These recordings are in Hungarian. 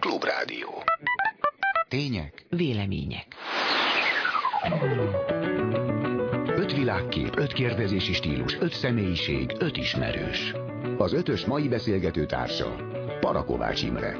Klubrádió. Tények. Vélemények. Öt világkép, öt kérdezési stílus, öt személyiség, öt ismerős. Az ötös mai beszélgető társa Parakovács Imre.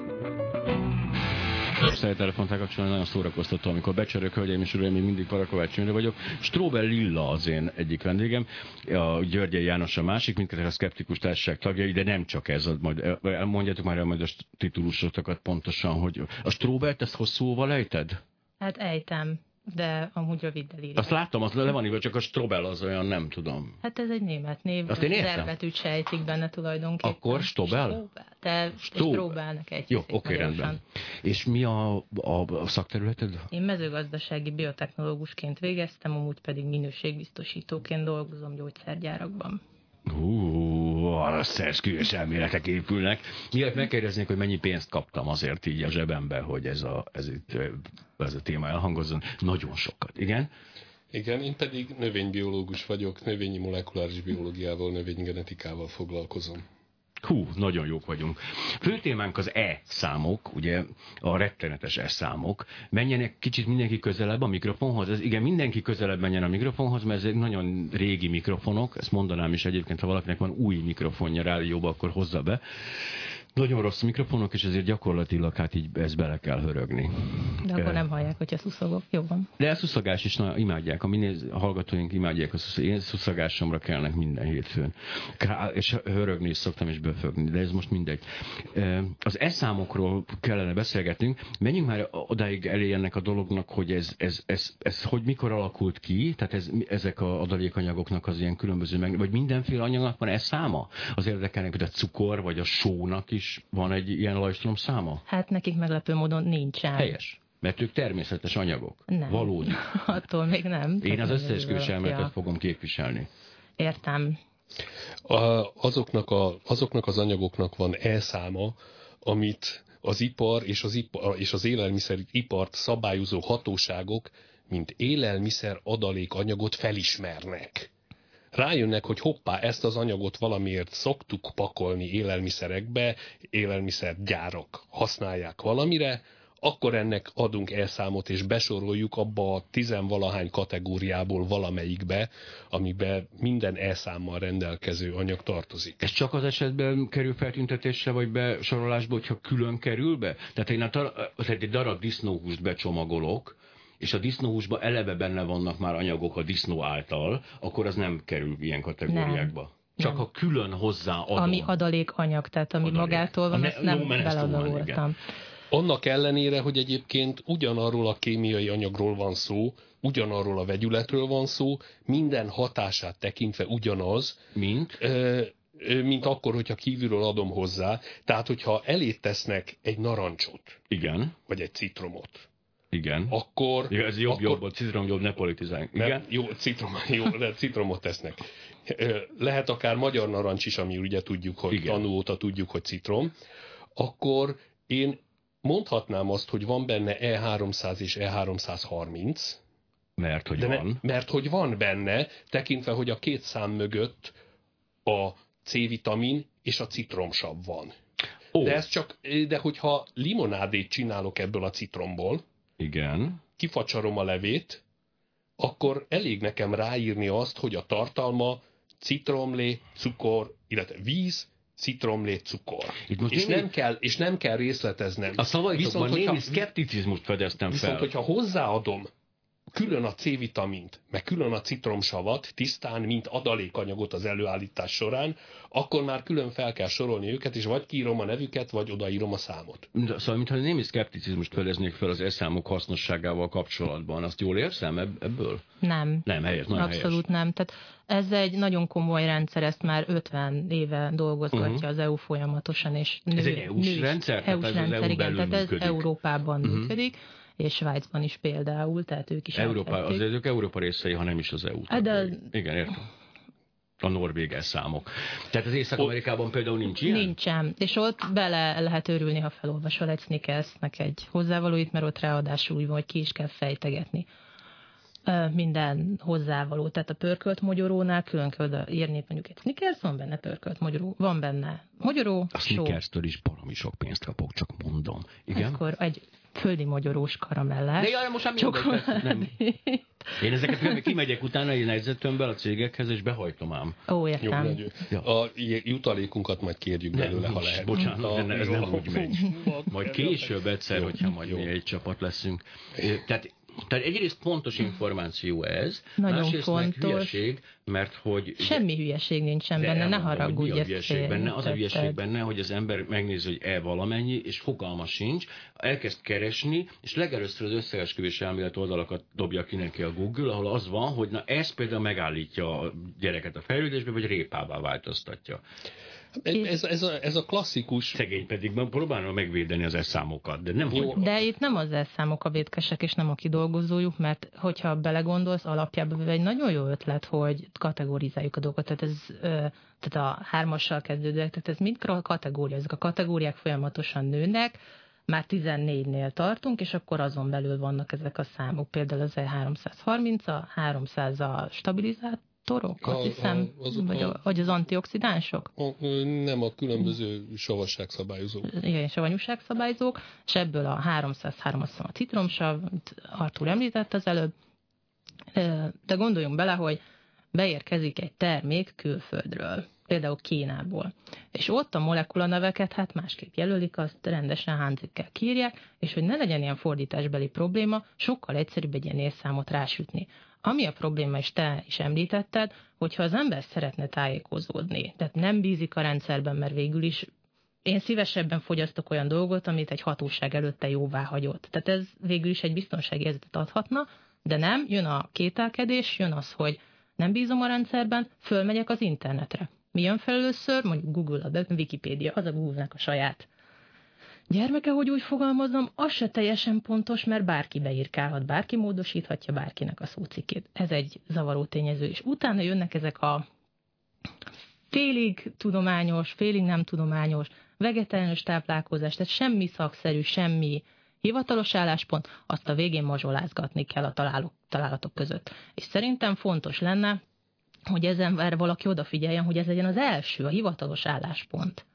Szeretett telefontál kapcsolatban nagyon szórakoztató, amikor becsörök, hölgyeim és uraim, még mindig Parakovács vagyok. Stróber Lilla az én egyik vendégem, a Györgyei János a másik, mindkettő a szkeptikus társaság tagjai, de nem csak ez, majd mondjátok már el majd a titulusotokat pontosan, hogy a Stróbert ezt hosszúval ejted? Hát ejtem de amúgy röviddel írja. Azt láttam, az le van írva, csak a Strobel az olyan, nem tudom. Hát ez egy német név. Azt én értem. Zerbetűt sejtik benne tulajdonképpen. Akkor Stobel? Strobel. Te Stro- Strobelnek egy Jó, oké, rendben. És mi a, a, a szakterületed? Én mezőgazdasági biotechnológusként végeztem, amúgy pedig minőségbiztosítóként dolgozom gyógyszergyárakban. Hú, a szerszkülyes elméletek épülnek. Miért megkérdeznék, hogy mennyi pénzt kaptam azért így a zsebembe, hogy ez a, ez, itt, ez a téma elhangozzon? Nagyon sokat, igen? Igen, én pedig növénybiológus vagyok, növényi molekuláris biológiával, növénygenetikával foglalkozom. Hú, nagyon jók vagyunk. Fő témánk az E-számok, ugye a rettenetes E-számok. Menjenek kicsit mindenki közelebb a mikrofonhoz. Ez, igen, mindenki közelebb menjen a mikrofonhoz, mert ezek nagyon régi mikrofonok. Ezt mondanám is egyébként, ha valakinek van új mikrofonja rádióba, akkor hozza be. Nagyon rossz mikrofonok, és ezért gyakorlatilag hát így ezt bele kell hörögni. De akkor nem hallják, hogyha szuszogok. Jó van. De a szuszogás is na, imádják. A minél a hallgatóink imádják a szuszogás. Én szuszogásomra kelnek minden hétfőn. Ká- és hörögni is szoktam, és befögni. De ez most mindegy. Az e-számokról kellene beszélgetnünk. Menjünk már odáig elé ennek a dolognak, hogy ez, ez, ez, ez hogy mikor alakult ki, tehát ez, ezek a adalékanyagoknak az ilyen különböző, meg, vagy mindenféle anyagnak van e száma? Az érdekelnek, hogy a cukor, vagy a sónak is van egy ilyen lajstrom száma? Hát nekik meglepő módon nincsen. Helyes. Mert ők természetes anyagok. Nem. Valódi. Attól még nem. Én az összeesküvés elméletet fogom képviselni. Értem. A, azoknak, a, azoknak az anyagoknak van elszáma, amit az ipar és az, ipar, és az élelmiszeripart szabályozó hatóságok, mint élelmiszer adalék anyagot felismernek rájönnek, hogy hoppá, ezt az anyagot valamiért szoktuk pakolni élelmiszerekbe, élelmiszergyárak használják valamire, akkor ennek adunk elszámot, és besoroljuk abba a tizenvalahány kategóriából valamelyikbe, amiben minden elszámmal rendelkező anyag tartozik. Ez csak az esetben kerül feltüntetésre, vagy besorolásba, hogyha külön kerül be? Tehát én a tar- egy darab disznóhúst becsomagolok, és a disznóhúsban eleve benne vannak már anyagok a disznó által, akkor az nem kerül ilyen kategóriákba. Nem. Csak nem. ha külön hozzá adom. Ami adalékanyag, tehát ami adalék. magától van, ezt nem beleadoltam. Annak ellenére, hogy egyébként ugyanarról a kémiai anyagról van szó, ugyanarról a vegyületről van szó, minden hatását tekintve ugyanaz, mint, ö, mint akkor, hogyha kívülről adom hozzá. Tehát, hogyha elét tesznek egy narancsot, igen, vagy egy citromot, igen. Akkor... Ja, ez jobb, akkor, jobb, citrom jobb, ne politizáljunk. Igen? Jó, citrom, jó, de citromot tesznek. Lehet akár magyar narancs is, ami ugye tudjuk, hogy Igen. tanú óta tudjuk, hogy citrom. Akkor én mondhatnám azt, hogy van benne E300 és E330. Mert hogy de van. Ne, mert hogy van benne, tekintve, hogy a két szám mögött a C-vitamin és a citromsav van. Oh. De ez csak, de hogyha limonádét csinálok ebből a citromból, igen. Kifacsarom a levét, akkor elég nekem ráírni azt, hogy a tartalma citromlé, cukor, illetve víz, citromlé, cukor. Itt most és, némi... nem kell, és nem kell részleteznem. A szavaitokban némi szkepticizmust fedeztem viszont, fel. Viszont, hogyha hozzáadom külön a C-vitamint, meg külön a citromsavat tisztán, mint adalékanyagot az előállítás során, akkor már külön fel kell sorolni őket, és vagy kiírom a nevüket, vagy odaírom a számot. De, szóval, mintha némi szkepticizmust feleznék fel az eszámok hasznosságával kapcsolatban. Azt jól érzem ebből? Nem. Nem, helyes, nagyon Abszolút helyes. nem. Tehát ez egy nagyon komoly rendszer, ezt már 50 éve dolgozgatja uh-huh. az EU folyamatosan. És nő, ez egy EU-s nő, rendszer? EU-s tehát rendszer, EU igen, tehát ez működik. Európában uh-huh. működik és Svájcban is például, tehát ők is Európa, az ők Európa részei, ha nem is az EU. Hát de... Igen, értem a norvég számok. Tehát az Észak-Amerikában például nincs ilyen? Nincsen, és ott bele lehet örülni, ha felolvasol egy Snickersnek egy hozzávalóit, mert ott ráadásul úgy van, hogy ki is kell fejtegetni minden hozzávaló. Tehát a pörkölt mogyorónál külön kell írni mondjuk egy Snickers, van benne pörkölt mogyoró, van benne mogyoró, A Snickers-től is baromi sok pénzt kapok, csak mondom. Igen. akkor egy földi magyarós karamellás. De jaj, most már mindegy, nem. Én ezeket kimegyek utána egy nejzetőmből a cégekhez, és behajtom ám. Ó, Jó, értem. Ja. A jutalékunkat majd kérjük belőle, ha lehet. Bocsánat, de ne- ez nem A- úgy megy. Majd később egyszer, Jó, hogyha majd jó. mi egy csapat leszünk. Tehát tehát egyrészt fontos információ ez, Nagyon másrészt meg fontos. hülyeség, mert hogy... Semmi hülyeség nincsen benne, ne elmondom, hogy haragudj, Mi a ezt hülyeség benne? Az a hülyeség benne, hogy az ember megnézi, hogy e valamennyi, és fogalma sincs, elkezd keresni, és legelőször az összeesküvés elmélet oldalakat dobja ki neki a Google, ahol az van, hogy na ez például megállítja a gyereket a fejlődésbe, vagy répává változtatja. Ez, ez, a, ez a klasszikus Szegény pedig próbálna megvédeni az számokat, de nem Jó. hagyja. De itt nem az elszámok a vétkesek, és nem a kidolgozójuk, mert hogyha belegondolsz, alapjában egy nagyon jó ötlet, hogy kategorizáljuk a dolgokat. Tehát ez tehát a hármassal kezdődőek, tehát ez mind kategória. Ezek a kategóriák folyamatosan nőnek, már 14-nél tartunk, és akkor azon belül vannak ezek a számok. Például az E330, a 300 a stabilizátorok, A- azt hiszem, a- azok vagy, a- vagy az antioxidánsok. a, nem a különböző savasságszabályozók. igen, savanyúságszabályzók, és ebből a 303 azt hiszem a citromsav, amit Artur említett az előbb, de gondoljunk bele, hogy beérkezik egy termék külföldről, például Kínából, és ott a molekulaneveket hát másképp jelölik, azt rendesen hánzikkel kírják, és hogy ne legyen ilyen fordításbeli probléma, sokkal egyszerűbb egy ilyen érszámot rásütni. Ami a probléma, és te is említetted, hogyha az ember szeretne tájékozódni, tehát nem bízik a rendszerben, mert végül is én szívesebben fogyasztok olyan dolgot, amit egy hatóság előtte jóvá hagyott. Tehát ez végül is egy biztonsági érzetet adhatna, de nem, jön a kételkedés, jön az, hogy nem bízom a rendszerben, fölmegyek az internetre. Mi jön fel először? Mondjuk Google, a Wikipédia, az a Google-nek a saját. Gyermeke, hogy úgy fogalmazom, az se teljesen pontos, mert bárki beírkálhat, bárki módosíthatja bárkinek a szócikét. Ez egy zavaró tényező, és utána jönnek ezek a félig tudományos, félig nem tudományos, vegetáriánus táplálkozás, tehát semmi szakszerű, semmi hivatalos álláspont, azt a végén mazsolázgatni kell a találok, találatok között. És szerintem fontos lenne, hogy ezen valaki odafigyeljen, hogy ez legyen az első, a hivatalos álláspont.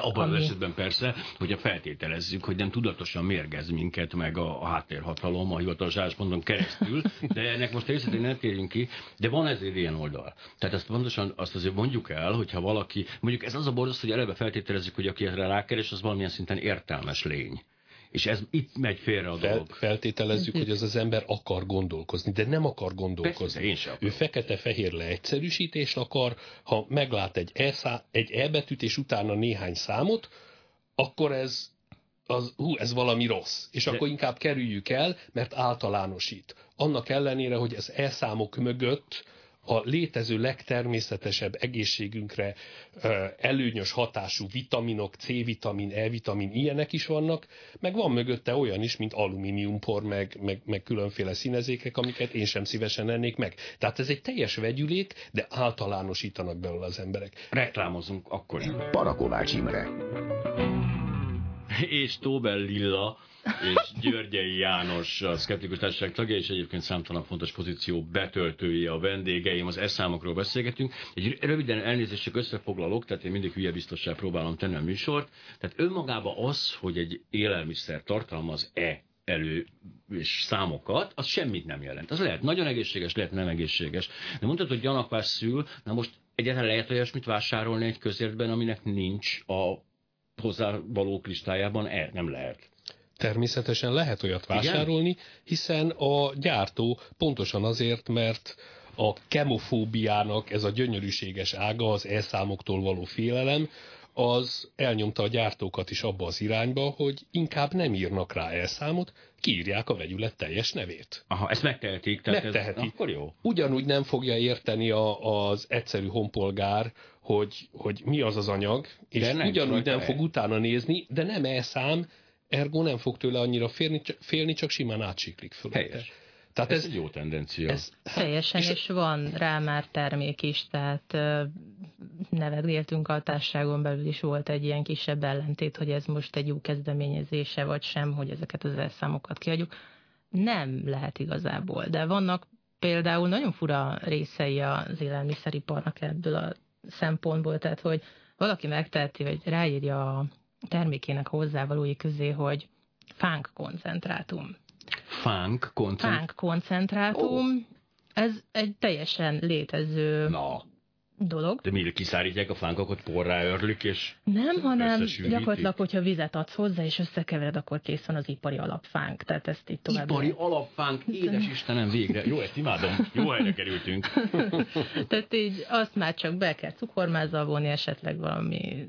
Abban Ami- az esetben persze, hogyha feltételezzük, hogy nem tudatosan mérgez minket meg a, a háttérhatalom a hivatalos állásponton keresztül, de ennek most részletén nem térjünk ki, de van ezért ilyen oldal. Tehát azt pontosan azt azért mondjuk el, hogyha valaki, mondjuk ez az a borzasztó, hogy eleve feltételezzük, hogy aki erre rákeres, az valamilyen szinten értelmes lény. És ez itt megy félre a Fel, dolog. feltételezzük, hogy az az ember akar gondolkozni, de nem akar Persze, gondolkozni. én sem Ő fekete-fehér leegyszerűsítést akar, ha meglát egy e, szá, egy e betűt, és utána néhány számot, akkor ez, az, hú, ez valami rossz. És De- akkor inkább kerüljük el, mert általánosít. Annak ellenére, hogy az e-számok mögött a létező legtermészetesebb egészségünkre előnyös hatású vitaminok, C-vitamin, E-vitamin, ilyenek is vannak, meg van mögötte olyan is, mint alumíniumpor, meg, meg, meg különféle színezékek, amiket én sem szívesen ennék meg. Tehát ez egy teljes vegyülék, de általánosítanak belőle az emberek. Reklámozunk akkor is. Parakovács Imre. és Tóbel Lilla és Györgyei János a Szkeptikus Társaság tagja, és egyébként számtalan fontos pozíció betöltője a vendégeim, az eszámokról beszélgetünk. Egy röviden elnézést csak összefoglalok, tehát én mindig hülye biztossá próbálom tenni a műsort. Tehát önmagában az, hogy egy élelmiszer tartalmaz e elő és számokat, az semmit nem jelent. Az lehet nagyon egészséges, lehet nem egészséges. De mondtad, hogy gyanakvás szül, na most egyáltalán lehet olyasmit vásárolni egy közértben, aminek nincs a hozzávaló listájában? E, nem lehet. Természetesen lehet olyat vásárolni, hiszen a gyártó pontosan azért, mert a kemofóbiának ez a gyönyörűséges ága, az elszámoktól való félelem, az elnyomta a gyártókat is abba az irányba, hogy inkább nem írnak rá elszámot, kiírják a vegyület teljes nevét. Aha, ezt megtehetik. Tehát Megteheti. Ez, akkor jó. Ugyanúgy nem fogja érteni a, az egyszerű honpolgár, hogy, hogy mi az az anyag, és De nem ugyanúgy nem fog utána nézni, de nem elszám, ergo nem fog tőle annyira félni, csak, félni csak simán átsiklik. Helyes. Tehát Ez, ez, egy jó tendencia. ez Teljesen, és- és, van rá már termék is, tehát nevetgéltünk a társaságon belül is volt egy ilyen kisebb ellentét, hogy ez most egy jó kezdeményezése, vagy sem, hogy ezeket az elszámokat kiadjuk. Nem lehet igazából, de vannak például nagyon fura részei az élelmiszeriparnak ebből a szempontból, tehát hogy valaki megteheti, hogy ráírja a termékének hozzávalói közé, hogy fánk koncentrátum. Fánk koncentrátum? Fánk koncentrátum. Oh. Ez egy teljesen létező Na. dolog. De mire kiszárítják a fánkokat, porrá örlik, és Nem, hanem gyakorlatilag, hogyha vizet adsz hozzá, és összekevered, akkor kész van az ipari alapfánk. Tehát ezt így tovább Ipari lehet. alapfánk, édes Istenem, végre. Jó, ezt imádom. Jó helyre kerültünk. Tehát így azt már csak be kell cukormázzal vonni, esetleg valami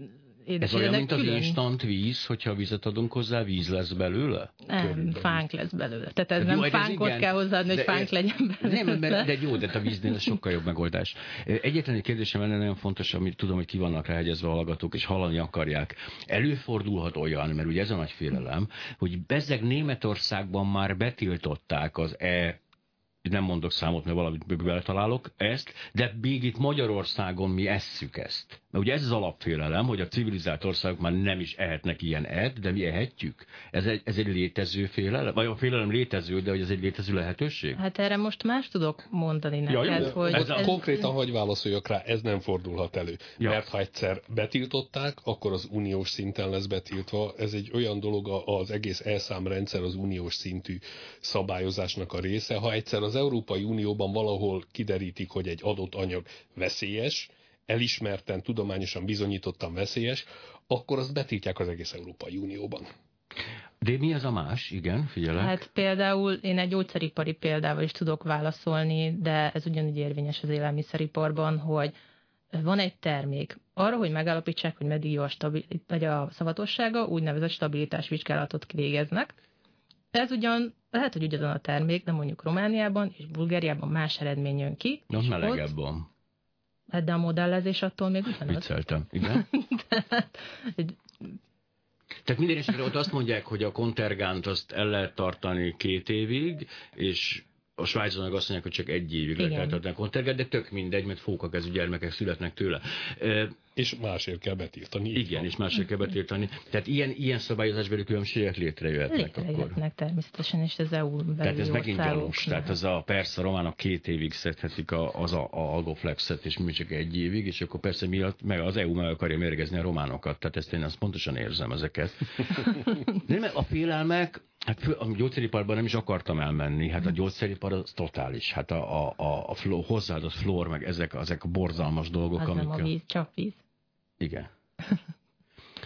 Ez olyan, mint az külön- instant víz, hogyha vizet adunk hozzá, víz lesz belőle? Nem, fánk lesz belőle. Tehát ez Jó, nem ez fánkot igen. kell hozzáadni, hogy De fánk ez- legyen belőle. Nem, mert, de jó, de a víznél ez sokkal jobb megoldás. Egyetlen egy kérdésem lenne nagyon fontos, amit tudom, hogy ki vannak ráhegyezve a hallgatók, és hallani akarják. Előfordulhat olyan, mert ugye ez a nagy félelem, hogy bezzeg Németországban már betiltották az e nem mondok számot, mert valamit beletalálok ezt, de még itt Magyarországon mi esszük ezt. Mert ugye ez az alapfélelem, hogy a civilizált országok már nem is ehetnek ilyen et, de mi ehetjük. Ez egy, ez egy létező félelem? Vagy a félelem létező, de hogy ez egy létező lehetőség? Hát erre most más tudok mondani Ja, neked, jó, de hogy... Ez, ez, konkrétan, hogy válaszoljak rá, ez nem fordulhat elő. Ja. Ja. Mert ha egyszer betiltották, akkor az uniós szinten lesz betiltva. Ez egy olyan dolog, az egész elszámrendszer az uniós szintű szabályozásnak a része. Ha egyszer az Európai Unióban valahol kiderítik, hogy egy adott anyag veszélyes, elismerten, tudományosan bizonyítottan veszélyes, akkor azt betiltják az egész Európai Unióban. De mi az a más? Igen, figyelek. Hát például én egy gyógyszeripari példával is tudok válaszolni, de ez ugyanúgy érvényes az élelmiszeriparban, hogy van egy termék. Arra, hogy megállapítsák, hogy meddig jó a, stabil, vagy a szavatossága, úgynevezett stabilitásvizsgálatot végeznek. Ez ugyan, lehet, hogy ugyanaz a termék, de mondjuk Romániában és Bulgáriában más eredmény jön ki. Na, és melegebb ott- van. Hát de a modellezés attól még ugyanaz. Vicceltem. Igen? Tehát, egy- Tehát minden esetre ott azt mondják, hogy a kontergánt azt el lehet tartani két évig, és a Svájcon meg azt mondják, hogy csak egy évig Igen. lehet tartani a kontergánt, de tök mindegy, mert fókakezű gyermekek születnek tőle. És másért kell betiltani. igen, van. és másra kell betiltani. Tehát ilyen, ilyen szabályozásbeli különbségek létrejöhetnek akkor. létrejöhetnek természetesen, és az EU belüli Tehát ez megint gyanús. Tehát az a, persze a románok két évig szedhetik a, az a, a algoflexet, és mi csak egy évig, és akkor persze miatt meg az EU meg akarja mérgezni a románokat. Tehát ezt én azt pontosan érzem ezeket. De nem, a félelmek, hát a gyógyszeriparban nem is akartam elmenni. Hát a gyógyszeripar az totális. Hát a, a, a, a fló, hozzáadott flór, meg ezek, ezek a borzalmas dolgok, Az nem a víz, csak víz. Igen.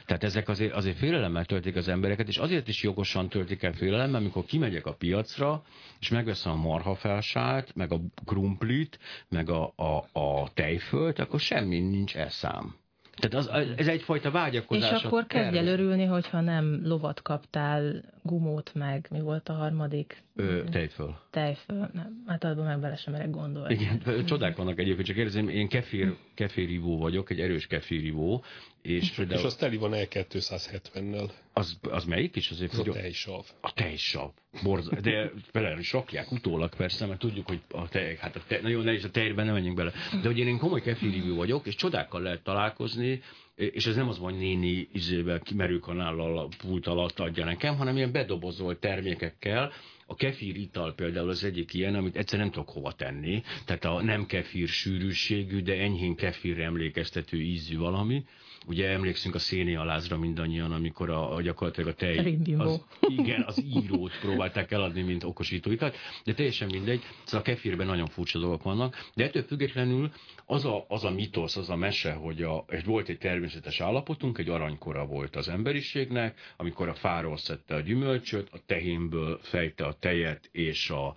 Tehát ezek azért, azért félelemmel töltik az embereket, és azért is jogosan töltik el félelemmel, amikor kimegyek a piacra, és megveszem a marhafelsát, meg a krumplit, meg a, a, a tejfölt, akkor semmi nincs eszám. Tehát az, ez egyfajta vágyakozás. És akkor kezdj el örülni, hogyha nem lovat kaptál, gumót meg, mi volt a harmadik? Ö, tejföl. Tejföl. Nem, hát abban meg bele sem merek gondolni. Igen, csodák vannak egyébként, csak érzem, én kefir, kefirivó vagyok, egy erős kefirivó, és, És de az teli van E270-nel, az, az melyik is? Azért az a hogy- tejsav. A tejsav. Borza, de bele is rakják utólag persze, mert tudjuk, hogy a tej, hát a tej, nagyon nehéz a tejben nem menjünk bele. De hogy én, én komoly kefirívő vagyok, és csodákkal lehet találkozni, és ez nem az, van, hogy néni izével kimerőkanállal a pult alatt adja nekem, hanem ilyen bedobozolt termékekkel, a kefír ital például az egyik ilyen, amit egyszer nem tudok hova tenni, tehát a nem kefír sűrűségű, de enyhén kefírre emlékeztető ízű valami. Ugye emlékszünk a szénialázra mindannyian, amikor a, a gyakorlatilag a tej... Az, igen, az írót próbálták eladni, mint okosító italt, de teljesen mindegy. Szóval a kefirben nagyon furcsa dolgok vannak, de ettől függetlenül az a, az a mitosz, az a mese, hogy a, egy, volt egy természetes állapotunk, egy aranykora volt az emberiségnek, amikor a fáról szedte a gyümölcsöt, a tehénből fejte a tejet és a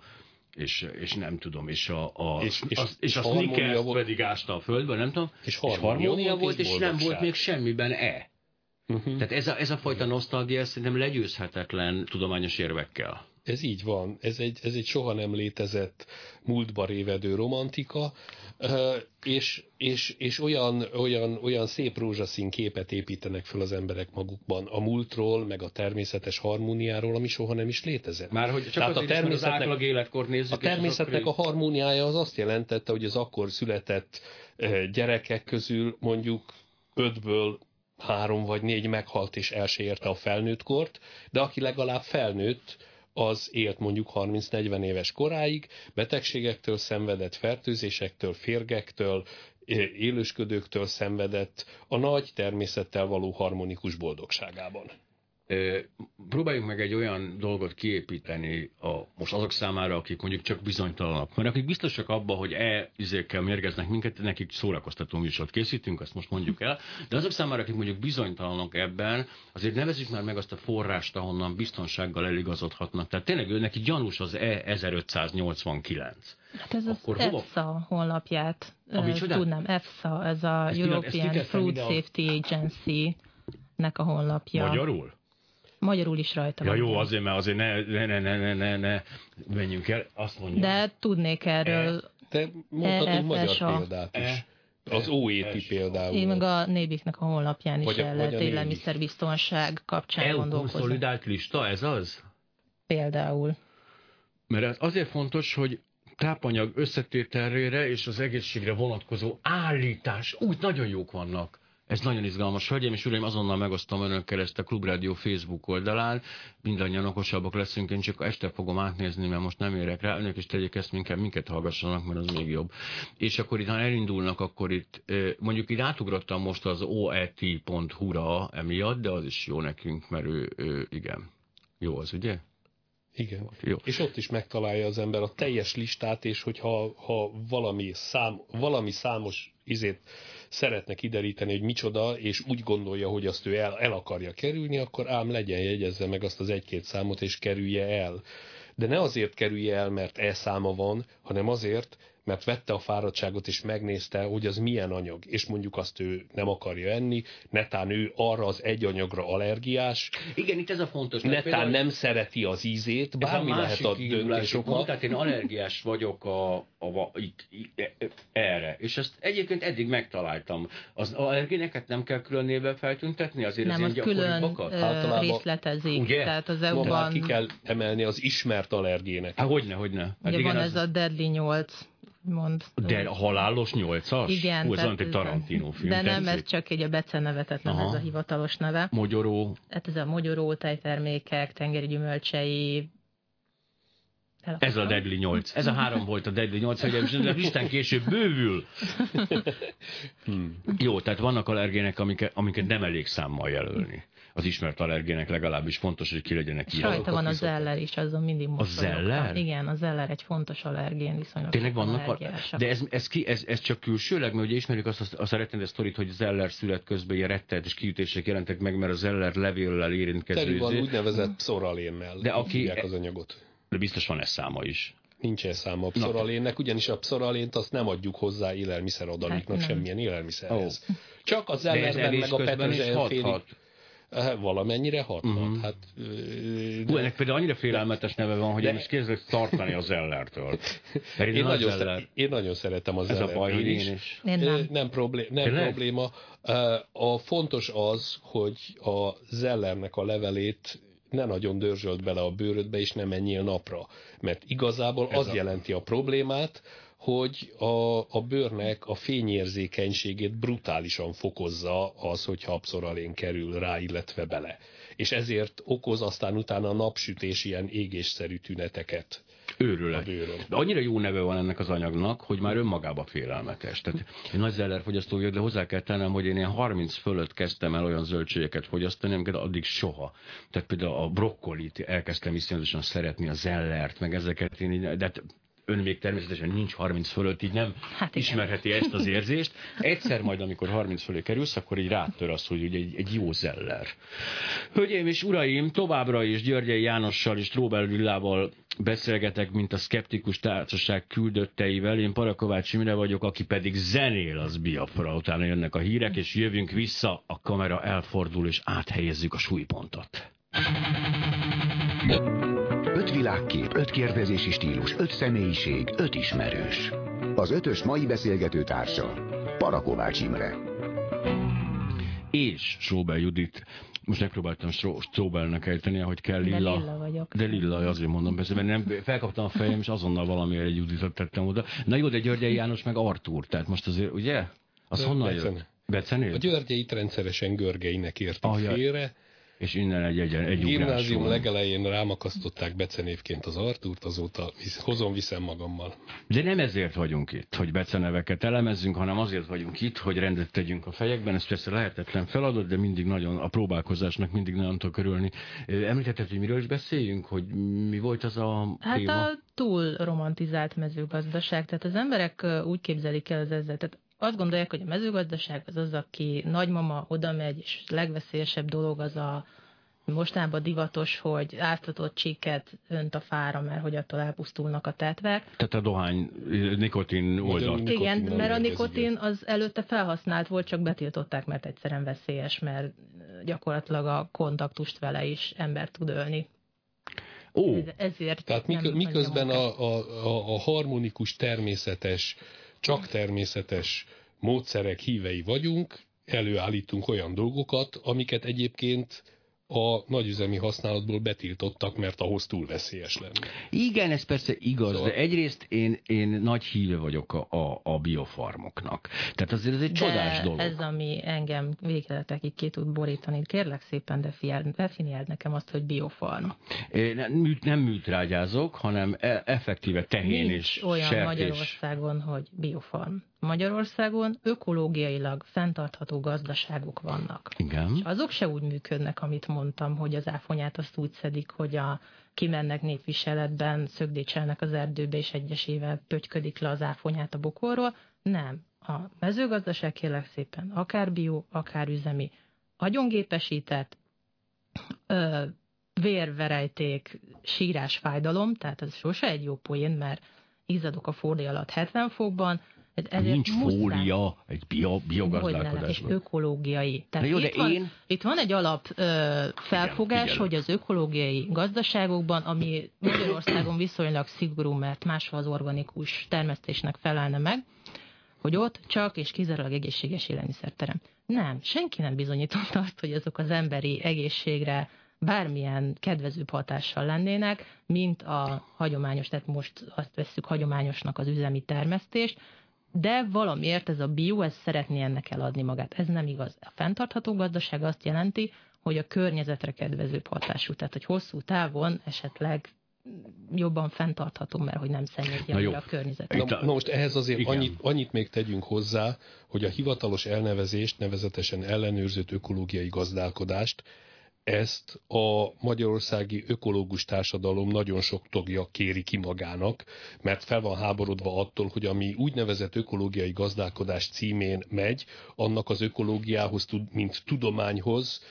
és, és nem tudom, és a, a, És- és- az, és és a harmónia sneakers volt. pedig ásta a földben, nem tudom, És és harmónia harmónia volt, és és nem volt még semmiben e. Uh-huh. Tehát ez a, ez a fajta nosztalgia szerintem legyőzhetetlen tudományos érvekkel. Ez így van. Ez egy, ez egy soha nem létezett múltba révedő romantika, és, és, és olyan, olyan, olyan szép rózsaszín képet építenek fel az emberek magukban a múltról, meg a természetes harmóniáról, ami soha nem is létezett. Már hogy csak Tehát a mert az természetnek- átlag életkort nézzük. A természetnek a harmóniája az azt jelentette, hogy az akkor született gyerekek közül mondjuk ötből három vagy négy meghalt és el se érte a felnőtt kort, de aki legalább felnőtt, az élt mondjuk 30-40 éves koráig, betegségektől szenvedett, fertőzésektől, férgektől, élősködőktől szenvedett a nagy természettel való harmonikus boldogságában. Próbáljuk meg egy olyan dolgot kiépíteni a, most azok számára, akik mondjuk csak bizonytalanok. Mert akik biztosak abban, hogy e izékkel mérgeznek minket, nekik szórakoztató műsort készítünk, azt most mondjuk el. De azok számára, akik mondjuk bizonytalanok ebben, azért nevezzük már meg azt a forrást, ahonnan biztonsággal eligazodhatnak. Tehát tényleg ő neki gyanús az E1589. Hát ez Akkor az hova? EFSA honlapját Ami tudnám. EFSA, ez a ezt European Food Safety Agency nek a honlapja. Magyarul? Magyarul is rajta ja, van. jó, azért, mert azért ne, ne, ne, ne, ne, ne, ne menjünk el, azt mondja. De tudnék erről. E, te mondhatunk magyar példát is. E, az OET például. Én meg a Nébiknek a honlapján is el lehet élelmiszerbiztonság kapcsán EU gondolkozni. konszolidált lista, ez az? Például. Mert azért fontos, hogy tápanyag összetételére és az egészségre vonatkozó állítás úgy nagyon jók vannak. Ez nagyon izgalmas. Hölgyeim és uraim, azonnal megosztom önökkel ezt a Klubrádió Facebook oldalán. Mindannyian okosabbak leszünk, én csak este fogom átnézni, mert most nem érek rá. Önök is tegyék ezt, minket, minket hallgassanak, mert az még jobb. És akkor itt, ha elindulnak, akkor itt, mondjuk itt átugrottam most az oet.hu-ra emiatt, de az is jó nekünk, mert ő, ő igen. Jó az, ugye? Igen. Jó. És ott is megtalálja az ember a teljes listát, és hogyha ha valami, szám, valami számos izét szeretne kideríteni, hogy micsoda, és úgy gondolja, hogy azt ő el, el akarja kerülni, akkor ám legyen, jegyezze meg azt az egy-két számot, és kerülje el. De ne azért kerülje el, mert e száma van, hanem azért, mert vette a fáradtságot és megnézte, hogy az milyen anyag, és mondjuk azt ő nem akarja enni, netán ő arra az egy anyagra allergiás. Igen, itt ez a fontos. Netán például, nem szereti az ízét, bármi a lehet a döntés oka. Tehát én allergiás vagyok a, a, a, itt, e, e, erre, és ezt egyébként eddig megtaláltam. Az allergéneket nem kell külön névvel feltüntetni, azért nem, az, az külön ö, részletezik. Ugye? Tehát az EU-ban... ki kell emelni az ismert allergének. Há, hogyne, hogyne. Hát Ugye igen, van az... ez a Deadly 8 mond. De a halálos nyolcas? Igen. Hú, ez olyan egy Tarantino film. De nem, ez csak egy a becenevetetlen, ez a hivatalos neve. Mogyoró. Hát ez a mogyoró, tejtermékek, tengeri gyümölcsei, ez a Deadly 8. Ez a három volt a Deadly 8, hogy de Isten később bővül. Hmm. Jó, tehát vannak allergének, amiket, amiket nem elég számmal jelölni az ismert allergének legalábbis fontos, hogy ki legyenek ilyen. Rajta van a zeller is, azon mindig A zeller? Igen, a zeller egy fontos allergén viszonylag. Tényleg vannak, a... de ez, ez, ki, ez, ez, csak külsőleg, mert ugye ismerjük azt a, a rettenetes sztorit, hogy zeller szület közben ilyen rettet és kiütések jelentek meg, mert a zeller levéllel érintkező. Teli van úgynevezett pszoralénnel, de aki, az anyagot. De biztos van ez száma is. Nincsen száma a pszoralénnek, ugyanis a pszoralént azt nem adjuk hozzá élelmiszeradaléknak, hát semmilyen élelmiszerhez. Oh. Csak az ellenben meg a petrezselyfélig valamennyire hathat. Uh-huh. Hát, de... Hú, ennek például annyira félelmetes neve van, hogy de... én is kézlek tartani az Zellertől. Én, én, nagyon zeller. én nagyon szeretem az Ez a baj, hogy én is. Én nem. Nem, problé- nem probléma. A fontos az, hogy a Zellernek a levelét ne nagyon dörzsölt bele a bőrödbe, és nem menjél napra. Mert igazából Ez az a... jelenti a problémát, hogy a, a bőrnek a fényérzékenységét brutálisan fokozza az, hogy abszoralén kerül rá, illetve bele. És ezért okoz aztán utána a napsütés ilyen égésszerű tüneteket. Őrület. De annyira jó neve van ennek az anyagnak, hogy már önmagában félelmetes. Tehát én nagy zeller fogyasztó vagyok, de hozzá kell tennem, hogy én ilyen 30 fölött kezdtem el olyan zöldségeket fogyasztani, amiket addig soha. Tehát például a brokkolit elkezdtem iszonyatosan szeretni, a zellert, meg ezeket én így, de hát ön még természetesen nincs 30 fölött, így nem hát ismerheti ezt az érzést. Egyszer majd, amikor 30 fölé kerülsz, akkor így rátör az, hogy ugye egy, egy jó zeller. Hölgyeim és uraim, továbbra is Györgyei Jánossal és Tróbel Villával beszélgetek, mint a szkeptikus társaság küldötteivel. Én Parakovács Imre vagyok, aki pedig zenél az Biafra. Utána jönnek a hírek, és jövünk vissza, a kamera elfordul, és áthelyezzük a súlypontot. Öt világkép, öt kérdezési stílus, öt személyiség, öt ismerős. Az ötös mai beszélgető társa, Parakovács Imre. És Sóbel Judit most megpróbáltam Stróbelnek ejteni, hogy kell lilla. De lilla vagyok. De lilla, azért mondom, persze, mert nem, felkaptam a fejem, és azonnal valamiért egy Juditot tettem oda. Na jó, de Györgyei János meg Artúr, tehát most azért, ugye? Az honnan jön? Becenél? A Györgyeit rendszeresen Görgeinek értik ah, félre, és innen egy, egy, egy Gimnázium legelején rámakasztották becenévként az Artúrt, azóta hozom, viszem magammal. De nem ezért vagyunk itt, hogy beceneveket elemezzünk, hanem azért vagyunk itt, hogy rendet tegyünk a fejekben. Ez persze lehetetlen feladat, de mindig nagyon a próbálkozásnak mindig nagyon tudok örülni. Említetted, hogy miről is beszéljünk, hogy mi volt az a Hát téma? a túl romantizált mezőgazdaság. Tehát az emberek úgy képzelik el az ezzel. Tehát azt gondolják, hogy a mezőgazdaság az az, aki nagymama oda megy, és legveszélyesebb dolog az a mostanában divatos, hogy áztatott csíket önt a fára, mert hogy attól elpusztulnak a tetvek. Tehát a dohány nikotin oldalt. Igen, mert a nikotin az előtte felhasznált volt, csak betiltották, mert egyszerűen veszélyes, mert gyakorlatilag a kontaktust vele is ember tud ölni. Ó. Ez, ezért Tehát mik, miközben a, a, a, a harmonikus, természetes, csak természetes módszerek hívei vagyunk, előállítunk olyan dolgokat, amiket egyébként a nagyüzemi használatból betiltottak, mert ahhoz túl veszélyes lenne. Igen, ez persze igaz, szóval... de egyrészt én, én nagy híve vagyok a, a, a biofarmoknak. Tehát azért ez egy de csodás dolog. ez, ami engem végletekig ki tud borítani. Kérlek szépen definiáld nekem azt, hogy biofarm. Én nem, nem műtrágyázok, hanem e, effektíve tehén Nincs és olyan sertés. Magyarországon, hogy biofarm. Magyarországon ökológiailag fenntartható gazdaságok vannak. Igen. És azok se úgy működnek, amit mondtam, hogy az áfonyát azt úgy szedik, hogy a kimennek népviseletben, szögdécselnek az erdőbe, és egyesével pötyködik le az áfonyát a bokorról. Nem. A mezőgazdaság kérlek szépen akár bio, akár üzemi, agyongépesített, ö, vérverejték, sírás, fájdalom, tehát ez sose egy jó poén, mert izzadok a fordé alatt 70 fokban, ezért Nincs muszáj. fólia egy bio, biogazdálkodásban. És ökológiai. Tehát jó, de itt, van, én... itt van egy alap ö, felfogás, igen, hogy az ökológiai gazdaságokban, ami Magyarországon viszonylag szigorú, mert máshol az organikus termesztésnek felelne meg, hogy ott csak és kizárólag egészséges élelmiszer terem. Nem, senki nem bizonyította azt, hogy azok az emberi egészségre bármilyen kedvezőbb hatással lennének, mint a hagyományos, tehát most azt vesszük hagyományosnak az üzemi termesztést, de valamiért ez a bio, ez szeretné ennek eladni magát. Ez nem igaz. A fenntartható gazdaság azt jelenti, hogy a környezetre kedvezőbb hatású, tehát hogy hosszú távon esetleg jobban fenntartható, mert hogy nem szennyezi a környezetet. Na, na most ehhez azért annyit, annyit még tegyünk hozzá, hogy a hivatalos elnevezést, nevezetesen ellenőrzött ökológiai gazdálkodást ezt a magyarországi ökológus társadalom nagyon sok tagja kéri ki magának, mert fel van háborodva attól, hogy ami úgynevezett ökológiai gazdálkodás címén megy, annak az ökológiához, mint tudományhoz,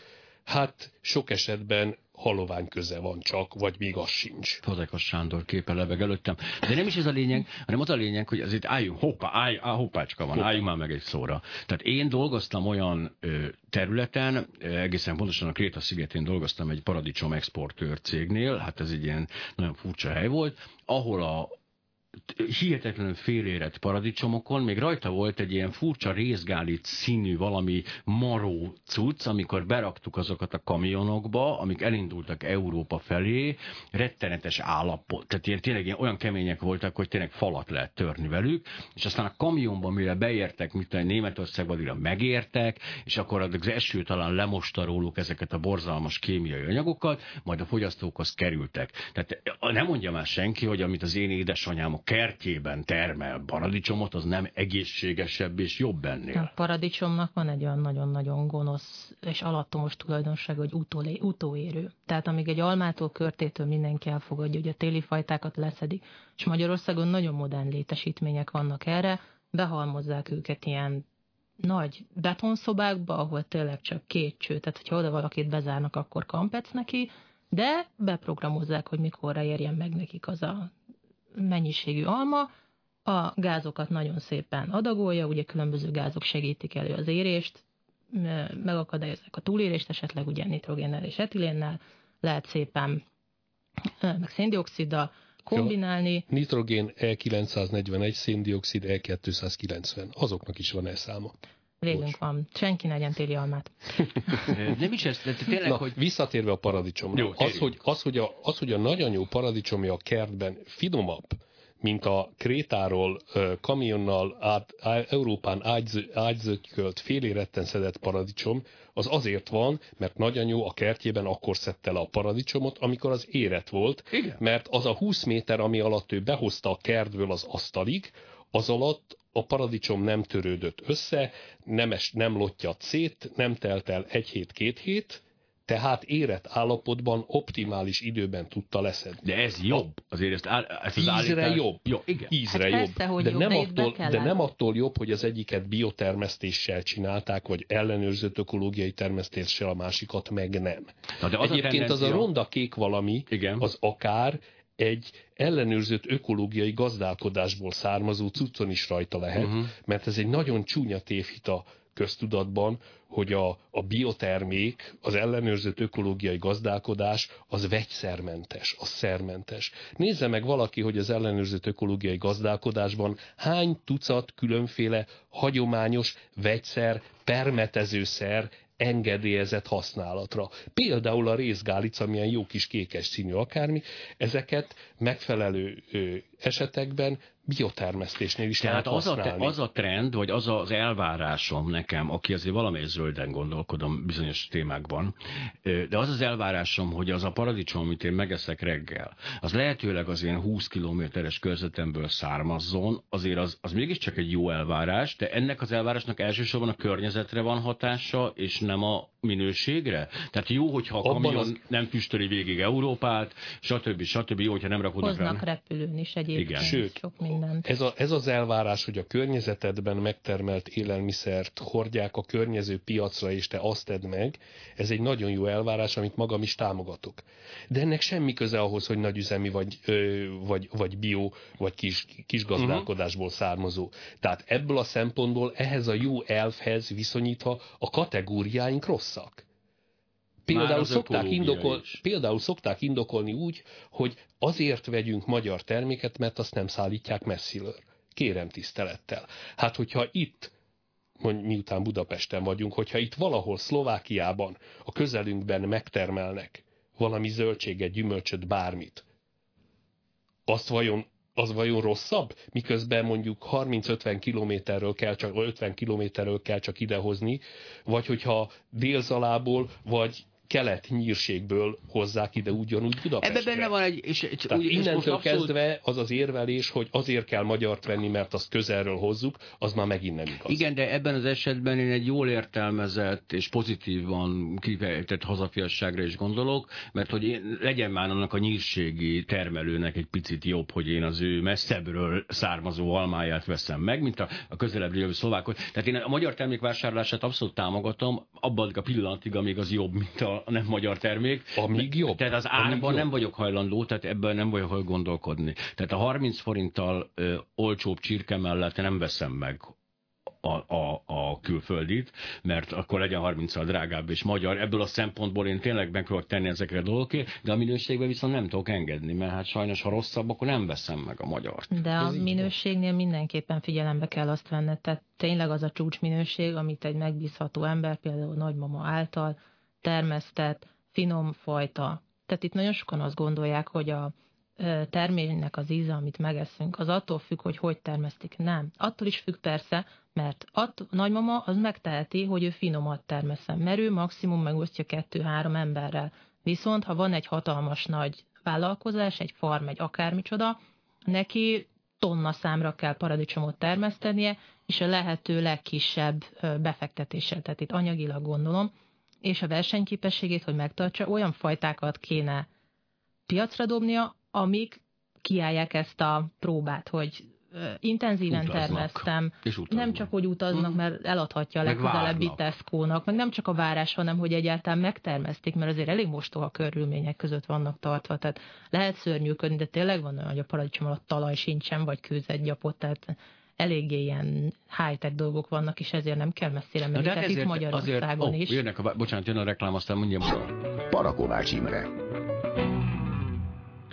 hát sok esetben halovány köze van csak, vagy még az sincs. Fazekas Sándor képe lebeg előttem. De nem is ez a lényeg, hanem az a lényeg, hogy azért álljunk, hoppá, állj, á, hoppácska van, Hoppá. álljunk már meg egy szóra. Tehát én dolgoztam olyan ö, területen, egészen pontosan a Kréta szigetén dolgoztam egy paradicsom exportőr cégnél, hát ez egy ilyen nagyon furcsa hely volt, ahol a hihetetlenül félérett paradicsomokon, még rajta volt egy ilyen furcsa részgálit színű valami maró cucc, amikor beraktuk azokat a kamionokba, amik elindultak Európa felé, rettenetes állapot, tehát ilyen, tényleg ilyen, olyan kemények voltak, hogy tényleg falat lehet törni velük, és aztán a kamionban, mire beértek, mint a Németországban, mire megértek, és akkor az eső talán lemosta róluk ezeket a borzalmas kémiai anyagokat, majd a fogyasztókhoz kerültek. Tehát nem mondja már senki, hogy amit az én édesanyám kertjében termel paradicsomot, az nem egészségesebb és jobb ennél. A paradicsomnak van egy olyan nagyon-nagyon gonosz és alattomos tulajdonság, hogy utolé, utóérő. Tehát amíg egy almától, körtétől mindenki elfogadja, hogy a téli fajtákat leszedik, és Magyarországon nagyon modern létesítmények vannak erre, behalmozzák őket ilyen nagy betonszobákba, ahol tényleg csak két cső, tehát hogyha oda valakit bezárnak, akkor kampec neki, de beprogramozzák, hogy mikorra érjen meg nekik az a mennyiségű alma, a gázokat nagyon szépen adagolja, ugye különböző gázok segítik elő az érést, megakadályozzák a túlérést, esetleg ugye nitrogénnel és etilénnel, lehet szépen meg széndioksziddal kombinálni. Ja, nitrogén E941, széndiokszid E290. Azoknak is van elszáma. Végünk Bocs. van. Senki ne legyen téli almát. Nem is ez, de tényleg, Na, hogy... Visszatérve a paradicsomra. Jó, az, hogy, az, hogy a, az, hogy a nagyanyó paradicsomja a kertben finomabb, mint a Krétáról kamionnal át, Európán ágyzötykölt féléretten szedett paradicsom, az azért van, mert nagyanyó a kertjében akkor szedte le a paradicsomot, amikor az érett volt, Igen. mert az a 20 méter, ami alatt ő behozta a kertből az asztalig, az alatt a paradicsom nem törődött össze, nem, es, nem lottyat szét, nem telt el egy hét, két hét, tehát érett állapotban, optimális időben tudta leszedni. De ez jobb. Azért ezt, áll, ezt az Ízre állítás... jobb. Jó, igen. Ízre Hát jobb. persze, hogy de jobb, nem, de attól, de nem attól jobb, hogy az egyiket biotermesztéssel csinálták, vagy ellenőrzött ökológiai termesztéssel, a másikat meg nem. Na, de az a Egyébként az a tendencia- ronda kék valami, Igen. az akár egy ellenőrzött ökológiai gazdálkodásból származó cuccon is rajta lehet, uh-huh. mert ez egy nagyon csúnya tévhit a köztudatban, hogy a, a biotermék, az ellenőrzött ökológiai gazdálkodás az vegyszermentes, az szermentes. Nézze meg valaki, hogy az ellenőrzött ökológiai gazdálkodásban hány tucat különféle hagyományos vegyszer, permetezőszer engedélyezett használatra. Például a részgálic, amilyen jó kis kékes színű akármi, ezeket megfelelő esetekben biotermesztésnél is Tehát lehet az a, te, használni. az a trend, vagy az az elvárásom nekem, aki azért valamelyik zölden gondolkodom bizonyos témákban, de az az elvárásom, hogy az a paradicsom, amit én megeszek reggel, az lehetőleg az ilyen 20 kilométeres körzetemből származzon, azért az, az mégiscsak egy jó elvárás, de ennek az elvárásnak elsősorban a környezetre van hatása, és nem a minőségre. Tehát jó, hogyha a kamion az- nem füstöli végig Európát, stb. stb. Jó, hogyha nem rakodnak rá. Hoznak repülőn is egyébként. Igen. Sőt, sok mindent. Ez, a, ez az elvárás, hogy a környezetedben megtermelt élelmiszert hordják a környező piacra, és te azt tedd meg, ez egy nagyon jó elvárás, amit magam is támogatok. De ennek semmi köze ahhoz, hogy nagyüzemi vagy, ö, vagy, vagy bio, vagy kis, kis gazdálkodásból származó. Tehát ebből a szempontból ehhez a jó elfhez viszonyítva a kategóriáink rosszak. Például szokták, indokol, is. például szokták indokolni úgy, hogy azért vegyünk magyar terméket, mert azt nem szállítják messziről. Kérem tisztelettel. Hát, hogyha itt, mondj, miután Budapesten vagyunk, hogyha itt valahol Szlovákiában, a közelünkben megtermelnek valami zöldséget, gyümölcsöt, bármit, azt vajon az vajon rosszabb, miközben mondjuk 30-50 kilométerről kell csak, vagy 50 kilométerről kell csak idehozni, vagy hogyha délzalából, vagy kelet nyírségből hozzák ide ugyanúgy Budapestre. Ebben benne van egy... És, és, Tehát úgy- és innentől abszolút- kezdve az az érvelés, hogy azért kell magyart venni, mert azt közelről hozzuk, az már megint nem igaz. Igen, de ebben az esetben én egy jól értelmezett és pozitívan kifejtett hazafiasságra is gondolok, mert hogy én, legyen már annak a nyírségi termelőnek egy picit jobb, hogy én az ő messzebbről származó almáját veszem meg, mint a, a közelebb jövő szlovákot. Tehát én a magyar termék vásárlását abszolút támogatom, abban a pillanatig, amíg az jobb, mint a nem magyar termék. Amíg jobb. Tehát az árban nem vagyok hajlandó, tehát ebben nem vagyok hajlandó gondolkodni. Tehát a 30 forinttal ö, olcsóbb csirke mellett nem veszem meg a, a, a külföldit, mert akkor legyen 30 drágább és magyar. Ebből a szempontból én tényleg meg tudok tenni ezekre a dolgokért, de a minőségben viszont nem tudok engedni, mert hát sajnos, ha rosszabb, akkor nem veszem meg a magyart. De a minőségnél mindenképpen figyelembe kell azt venned, tehát tényleg az a csúcsminőség, amit egy megbízható ember, például nagymama által termesztett, finom fajta. Tehát itt nagyon sokan azt gondolják, hogy a terménynek az íze, amit megeszünk, az attól függ, hogy hogy termesztik. Nem. Attól is függ persze, mert att, nagymama az megteheti, hogy ő finomat termeszem, mert ő maximum megosztja kettő-három emberrel. Viszont, ha van egy hatalmas nagy vállalkozás, egy farm, egy akármicsoda, neki tonna számra kell paradicsomot termesztenie, és a lehető legkisebb befektetéssel, tehát itt anyagilag gondolom, és a versenyképességét, hogy megtartsa, olyan fajtákat kéne piacra dobnia, amik kiállják ezt a próbát, hogy intenzíven Utaznak. termesztem, És utaznak. nem csak, hogy utaznak, mert eladhatja a legközelebbi. Tesco-nak, meg nem csak a várás, hanem hogy egyáltalán megtermesztik, mert azért elég mostoha körülmények között vannak tartva, tehát lehet szörnyűködni, de tényleg van olyan, hogy a paradicsom alatt talaj sincsen, vagy kőzet gyapot, tehát eléggé ilyen high-tech dolgok vannak, és ezért nem kell messzire menni. hát Tehát itt Magyarországon azért, is. Ó, jönnek a, bocsánat, jön a reklám, aztán mondjam. Parakovács Imre.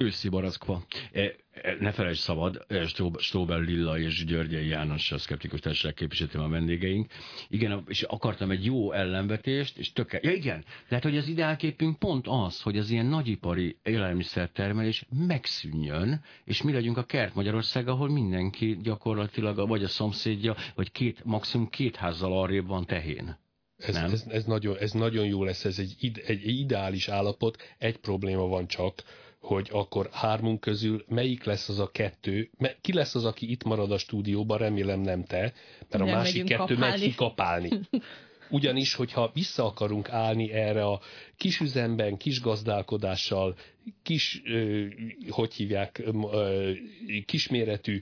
Őszi barackva. E, e, ne felejtsd szabad, e, Stóber Lilla és Györgyei János, a Szkeptikus Társaság képviselőm a vendégeink. Igen, és akartam egy jó ellenvetést, és tökéletes. Ja igen, lehet, hogy az ideálképünk pont az, hogy az ilyen nagyipari élelmiszertermelés megszűnjön, és mi legyünk a kert Magyarország, ahol mindenki gyakorlatilag, vagy a szomszédja, vagy két, maximum két házzal arrébb van tehén. Ez, ez, ez, nagyon, ez nagyon jó lesz, ez egy, ide, egy ideális állapot, egy probléma van csak, hogy akkor hármunk közül melyik lesz az a kettő, ki lesz az, aki itt marad a stúdióban, remélem nem te, mert nem a másik kettő kapálni. megy kikapálni. Ugyanis, hogyha vissza akarunk állni erre a kis üzemben, kis gazdálkodással, kis, hogy hívják, kisméretű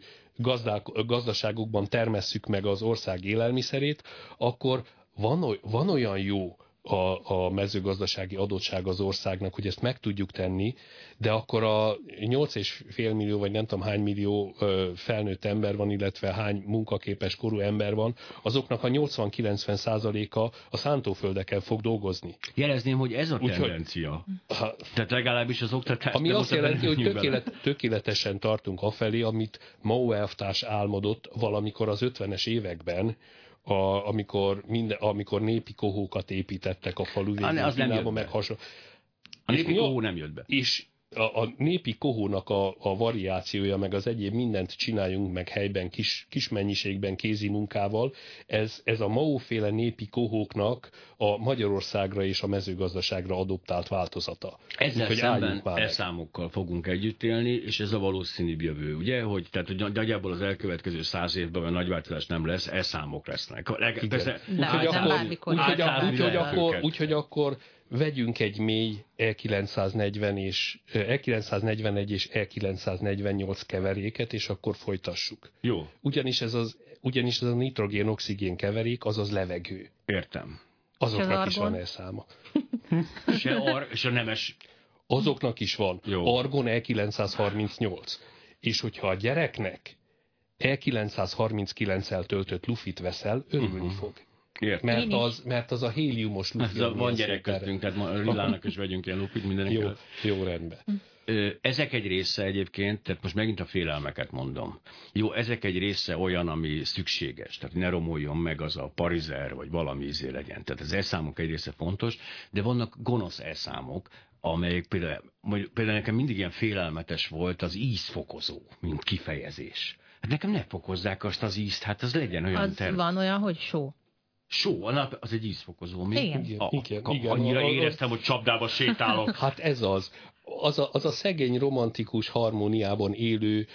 gazdaságokban termesszük meg az ország élelmiszerét, akkor van, van olyan jó a, a mezőgazdasági adottság az országnak, hogy ezt meg tudjuk tenni, de akkor a 8,5 millió, vagy nem tudom hány millió felnőtt ember van, illetve hány munkaképes korú ember van, azoknak a 80-90 százaléka a szántóföldeken fog dolgozni. Jelezném, hogy ez a tendencia. ha, Tehát legalábbis az oktatás... Ami azt jelenti, hogy tökélet, tökéletesen tartunk afelé, amit Mao elvtárs álmodott valamikor az 50-es években, a, amikor, minden, amikor népi kohókat építettek a falu végén, az nem meg hasonló. A népi kohó nem jött be. És a, a népi kohónak a, a variációja, meg az egyéb mindent csináljunk meg helyben, kis, kis mennyiségben, kézi munkával, ez, ez a Mao-féle népi kohóknak a Magyarországra és a mezőgazdaságra adoptált változata. Ezzel hogy szemben elszámokkal fogunk együtt élni, és ez a valószínűbb jövő, ugye? Hogy, tehát, hogy nagyjából az elkövetkező száz évben a nagy változás nem lesz, elszámok lesznek. Persze, úgyhogy akkor, úgyhogy akkor, úgy, akkor vegyünk egy mély E940 és, E941 és E948 keveréket, és akkor folytassuk. Jó. Ugyanis ez, az, ugyanis ez a nitrogén-oxigén keverék, azaz levegő. Értem. Azoknak is van elszáma. Se ar, se nemes. Azoknak is van. Jó. Argon E938. És hogyha a gyereknek E939-el töltött lufit veszel, örülni uh-huh. fog. Mert az, mert az a héliumos lufi. Ez van gyerek köztünk, tehát Lillának is vegyünk ilyen lupit mindenek. Jó, jó rendben. Ezek egy része egyébként, tehát most megint a félelmeket mondom. Jó, ezek egy része olyan, ami szükséges, tehát ne romoljon meg az a parizer, vagy valami izé legyen. Tehát az elszámok egy része fontos, de vannak gonosz elszámok, amelyek például, például nekem mindig ilyen félelmetes volt az ízfokozó, mint kifejezés. Hát nekem ne fokozzák azt az ízt, hát az legyen olyan az terv. van olyan, hogy só. Só, a nap, az egy ízfokozó. Mi? Igen. Igen, a, igen, a, igen. Annyira a, éreztem, hogy csapdába sétálok. Hát ez az. Az a, az a szegény, romantikus harmóniában élő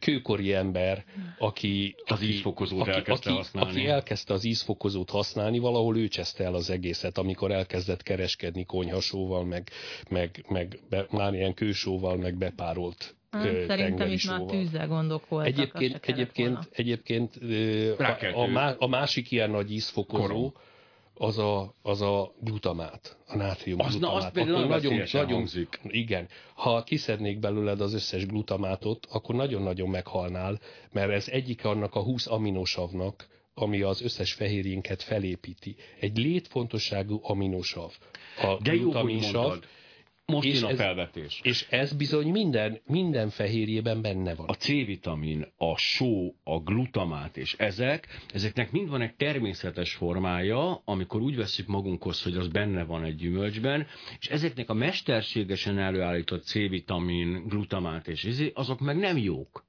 kőkori ember, aki... Az aki, ízfokozót aki, elkezdte aki, használni. Aki elkezdte az ízfokozót használni, valahol ő cseszte el az egészet, amikor elkezdett kereskedni konyhasóval, meg, meg, meg be, már ilyen kősóval, meg bepárolt Szerintem itt már tűzzel gondok voltak. Egyébként, egyébként, egyébként a, a, a másik ilyen nagy ízfokozó, az a, az a glutamát, a nátrium az, glutamát. Na, azt például nagyon, nagyon, Igen. Ha kiszednék belőled az összes glutamátot, akkor nagyon-nagyon meghalnál, mert ez egyik annak a 20 aminosavnak, ami az összes fehérjénket felépíti. Egy létfontosságú aminosav. A De jó, hogy mondtad. Most és a ez, felvetés. És ez bizony minden, minden fehérjében benne van. A C-vitamin, a só, a glutamát és ezek, ezeknek mind van egy természetes formája, amikor úgy veszük magunkhoz, hogy az benne van egy gyümölcsben, és ezeknek a mesterségesen előállított C-vitamin, glutamát és ezé, azok meg nem jók.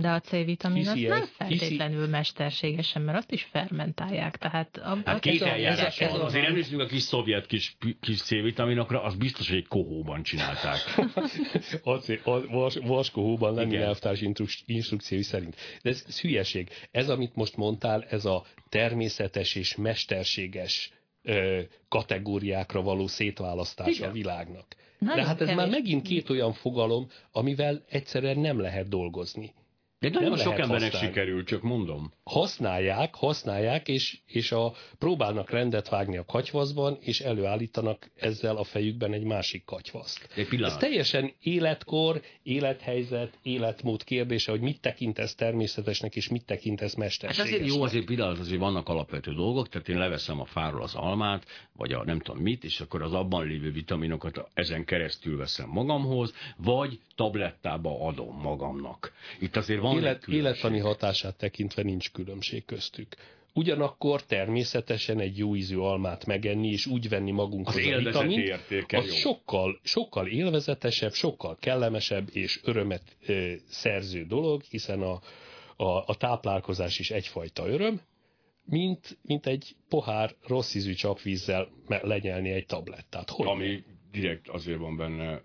De a C-vitamin az nem feltétlenül hiszi... mesterségesen, mert azt is fermentálják. Tehát a, hát két eljárás van. Azért emlékszünk a kis szovjet kis, kis C-vitaminokra, az biztos, hogy egy kohóban csinálták. a, a vas, vaskohóban lenni elvtárs instrukciói szerint. De ez, ez hülyeség. Ez, amit most mondtál, ez a természetes és mesterséges ö, kategóriákra való szétválasztása Igen. a világnak. Nagyon De hát ez kevés. már megint két olyan fogalom, amivel egyszerűen nem lehet dolgozni. De nagyon nem sok embernek használni. sikerül, csak mondom. használják, használják, és, és a, próbálnak rendet vágni a katyvaszban, és előállítanak ezzel a fejükben egy másik katyvaszt. Egy. Ez teljesen életkor, élethelyzet, életmód kérdése, hogy mit tekintesz természetesnek, és mit tekintesz Hát mesterségesnek. azért jó, azért pillanat, azért vannak alapvető dolgok, tehát én leveszem a fáról az almát, vagy a nem tudom mit, és akkor az abban lévő vitaminokat ezen keresztül veszem magamhoz, vagy tablettába adom magamnak. Itt azért van Élet, élettani hatását tekintve nincs különbség köztük. Ugyanakkor természetesen egy jó ízű almát megenni, és úgy venni magunkhoz Az a vitamint, értéke az jó. sokkal, sokkal élvezetesebb, sokkal kellemesebb és örömet ö, szerző dolog, hiszen a, a, a táplálkozás is egyfajta öröm, mint, mint egy pohár rossz ízű csapvízzel lenyelni egy tablettát. Hogy Ami direkt azért van benne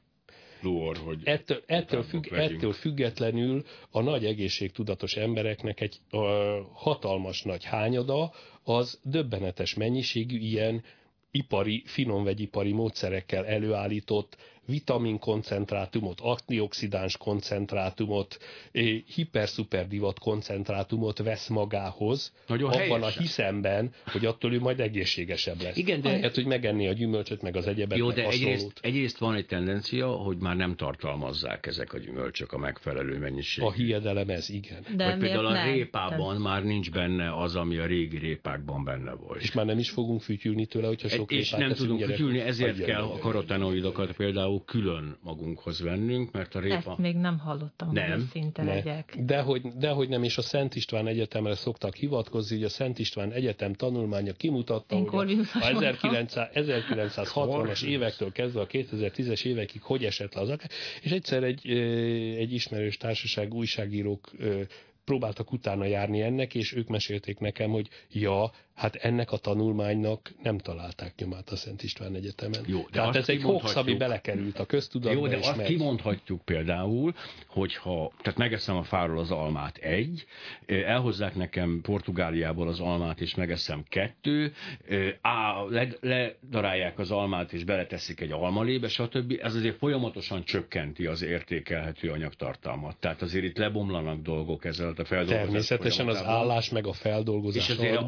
fluor, hogy ettől, ettől, függ, ettől függetlenül a nagy egészségtudatos embereknek egy ö, hatalmas nagy hányada az döbbenetes mennyiségű ilyen ipari, finomvegyipari módszerekkel előállított vitaminkoncentrátumot, antioxidáns koncentrátumot, eh, hiper-szuper divat koncentrátumot vesz magához, Nagyon abban a helyesen. hiszemben, hogy attól ő majd egészségesebb lesz. Igen, de- Ahelyett, hogy megenni a gyümölcsöt, meg az egyebet, Jó, de egyrészt, hasonlót. egyrészt van egy tendencia, hogy már nem tartalmazzák ezek a gyümölcsök a megfelelő mennyiségű. A hiedelem ez, igen. De Vagy például a nem? répában Tehát- már nincs benne az, ami a régi répákban benne volt. És már nem is fogunk fütyülni tőle, hogyha sok és nem tudunk fütyülni, ezért kell a karotenoidokat például külön magunkhoz vennünk, mert a répa... Ezt még nem hallottam, Nem. hogy szinte Ne. legyek. Dehogy, dehogy nem, és a Szent István Egyetemre szoktak hivatkozni, hogy a Szent István Egyetem tanulmánya kimutatta, Én hogy a, Corvinusos a voltam. 1900, 1960-as évektől kezdve a 2010-es évekig hogy esett le az akár, és egyszer egy, egy ismerős társaság, újságírók próbáltak utána járni ennek, és ők mesélték nekem, hogy ja, hát ennek a tanulmánynak nem találták nyomát a Szent István Egyetemen. Jó, de Tehát ez egy hoax, ami belekerült a köztudatba, Jó, de azt megy. kimondhatjuk például, hogyha, tehát megeszem a fáról az almát egy, elhozzák nekem Portugáliából az almát, és megeszem kettő, á, le- ledarálják az almát, és beleteszik egy almalébe, stb. Ez azért folyamatosan csökkenti az értékelhető anyagtartalmat. Tehát azért itt lebomlanak dolgok ezzel a feldolgozás Természetesen az állás meg a feldolgozás És azért a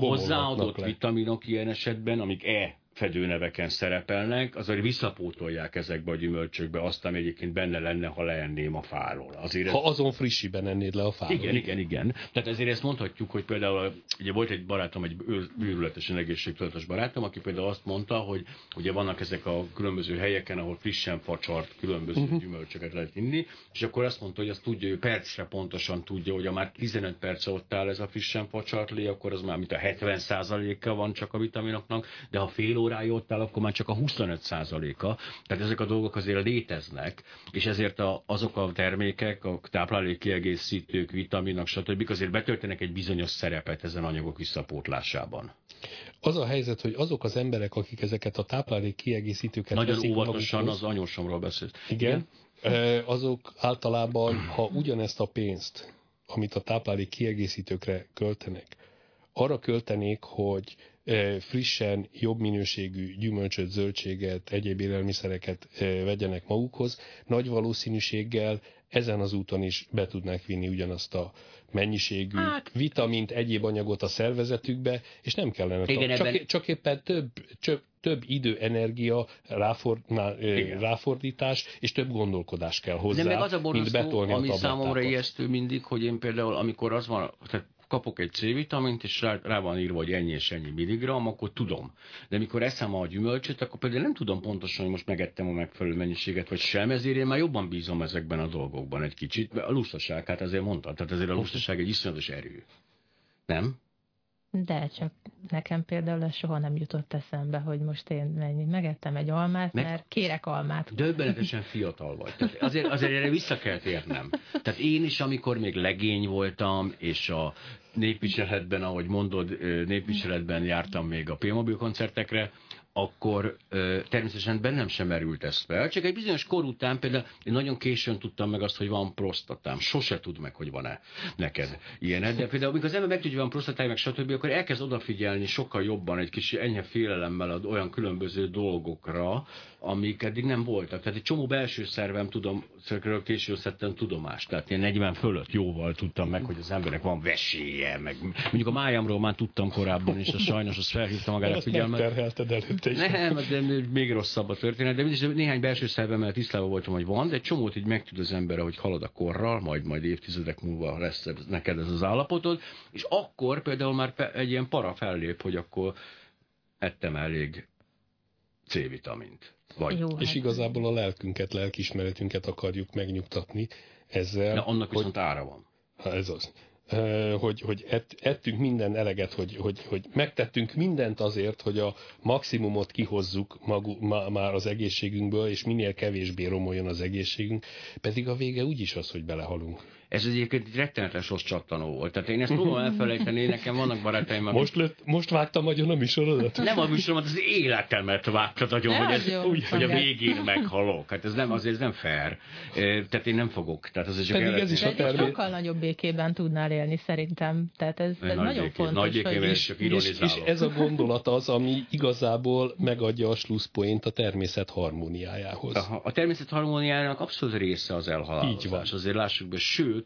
alatt hozzáadott le. vitaminok ilyen esetben, amik E fedőneveken szerepelnek, azért visszapótolják ezekbe a gyümölcsökbe azt, ami egyébként benne lenne, ha leenném a fáról. Azért ez... Ha azon frissiben ennéd le a fáról. Igen, igen, igen. Tehát ezért ezt mondhatjuk, hogy például ugye volt egy barátom, egy őrületesen egészségtudatos barátom, aki például azt mondta, hogy ugye vannak ezek a különböző helyeken, ahol frissen facsart különböző uh-huh. gyümölcsöket lehet inni, és akkor azt mondta, hogy azt tudja, hogy percre pontosan tudja, hogy ha már 15 perce ott áll ez a frissen facsart lé, akkor az már mint a 70%-a van csak a vitaminoknak, de ha fél órája ott áll, akkor már csak a 25%-a. Tehát ezek a dolgok azért léteznek, és ezért a, azok a termékek, a táplálékkiegészítők, vitaminok, stb. azért betöltenek egy bizonyos szerepet ezen anyagok visszapótlásában. Az a helyzet, hogy azok az emberek, akik ezeket a táplálék kiegészítőket Nagyon óvatosan magukhoz, az anyósomról beszélt. igen, eh, azok általában, ha ugyanezt a pénzt, amit a táplálék kiegészítőkre költenek, arra költenék, hogy frissen, jobb minőségű gyümölcsöt, zöldséget, egyéb élelmiszereket vegyenek magukhoz, nagy valószínűséggel ezen az úton is be tudnák vinni ugyanazt a mennyiségű Hát- vitamint, egyéb anyagot a szervezetükbe, és nem kellene. Igen, csak, ebben- csak éppen több, több, több idő, energia, ráford, Igen. ráfordítás, és több gondolkodás kell hozzá, De meg az a mint borzasztó, betolni a ami tablettákat. számomra ijesztő mindig, hogy én például, amikor az van, tehát kapok egy C-vitamint, és rá, rá van írva, hogy ennyi és ennyi milligram, akkor tudom. De amikor eszem a gyümölcsöt, akkor például nem tudom pontosan, hogy most megettem a megfelelő mennyiséget, vagy sem, ezért én már jobban bízom ezekben a dolgokban egy kicsit. A lustaság, hát azért mondtam, tehát azért a lustaság egy iszonyatos erő. Nem? De csak nekem például ez soha nem jutott eszembe, hogy most én mennyit megettem egy almát, Meg- mert kérek almát. Döbbenetesen fiatal vagy. Tehát azért, azért erre vissza kell térnem. Tehát én is, amikor még legény voltam, és a népviseletben, ahogy mondod, népviseletben jártam még a P-mobil koncertekre, akkor ö, természetesen bennem sem merült ez fel. Csak egy bizonyos kor után például én nagyon későn tudtam meg azt, hogy van prostatám. Sose tud meg, hogy van-e neked ilyen. De például, amikor az ember megtudja, van prostatája, meg stb., akkor elkezd odafigyelni sokkal jobban egy kis enyhe félelemmel az olyan különböző dolgokra, amik eddig nem voltak. Tehát egy csomó belső szervem tudom, szervről később szedtem tudomást. Tehát ilyen 40 fölött jóval tudtam meg, hogy az embernek van veséje, meg mondjuk a májamról már tudtam korábban, és az sajnos az felhívta magára figyelmet. Is. Nem, de még rosszabb a történet, de mindig néhány belső szervemmel tisztában voltam, hogy van, de egy csomót így megtud az ember, hogy halad a korral, majd majd évtizedek múlva lesz neked ez az állapotod, és akkor például már egy ilyen para fellép, hogy akkor ettem elég C-vitamint. Vagy. Jó, és hát igazából a lelkünket, lelkismeretünket akarjuk megnyugtatni ezzel. De annak hogy... viszont ára van. Ha ez az hogy, hogy ett, ettünk minden eleget, hogy, hogy, hogy megtettünk mindent azért, hogy a maximumot kihozzuk magu, ma, már az egészségünkből, és minél kevésbé romoljon az egészségünk, pedig a vége úgyis az, hogy belehalunk. Ez egyébként egy rettenetes rossz csattanó volt. Tehát én ezt próbálom elfelejteni, nekem vannak barátaim, akik... Most, lett, most vágtam nagyon a műsorodat? Nem a műsoromat, az életemet vágtad nagyon, hogy, ez, úgy, hogy a végén meghalok. Hát ez nem, azért ez nem fair. Tehát én nem fogok. Tehát az csak Pedig ez is a termék. sokkal nagyobb békében tudnál élni szerintem. Tehát ez, ez nagy nagyon fontos. Nagy békében, hogy... csak és, és ez a gondolat az, ami igazából megadja a slusszpoint a természet harmóniájához. A, a természet harmóniájának abszolút része az elhalálozás. Így van. Azért lássuk be, sőt,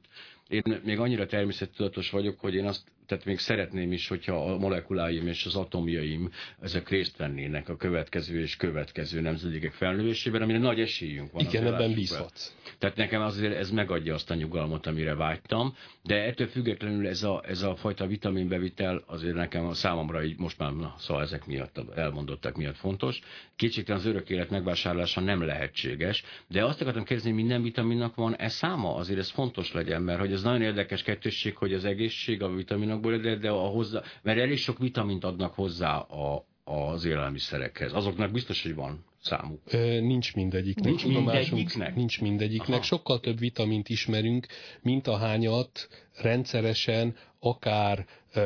én még annyira természettudatos vagyok, hogy én azt tehát még szeretném is, hogyha a molekuláim és az atomjaim ezek részt vennének a következő és következő nemzedékek felnövésében, amire nagy esélyünk van. Igen, ebben bízhatsz. Tehát nekem azért ez megadja azt a nyugalmat, amire vágytam, de ettől függetlenül ez a, ez a fajta vitaminbevitel azért nekem a számomra így most már, na, szóval ezek miatt, elmondottak miatt fontos. Kétségtelen az örök élet megvásárlása nem lehetséges, de azt akartam kérdezni, hogy minden vitaminnak van e száma, azért ez fontos legyen, mert hogy ez nagyon érdekes kettősség, hogy az egészség, a vitaminok anyagból, de, de a hozzá, mert elég sok vitamint adnak hozzá a, az élelmiszerekhez. Azoknak biztos, hogy van számuk. Ö, nincs mindegyiknek. Nincs mindegyiknek? Nincs mindegyiknek. Aha. Sokkal több vitamint ismerünk, mint a hányat rendszeresen akár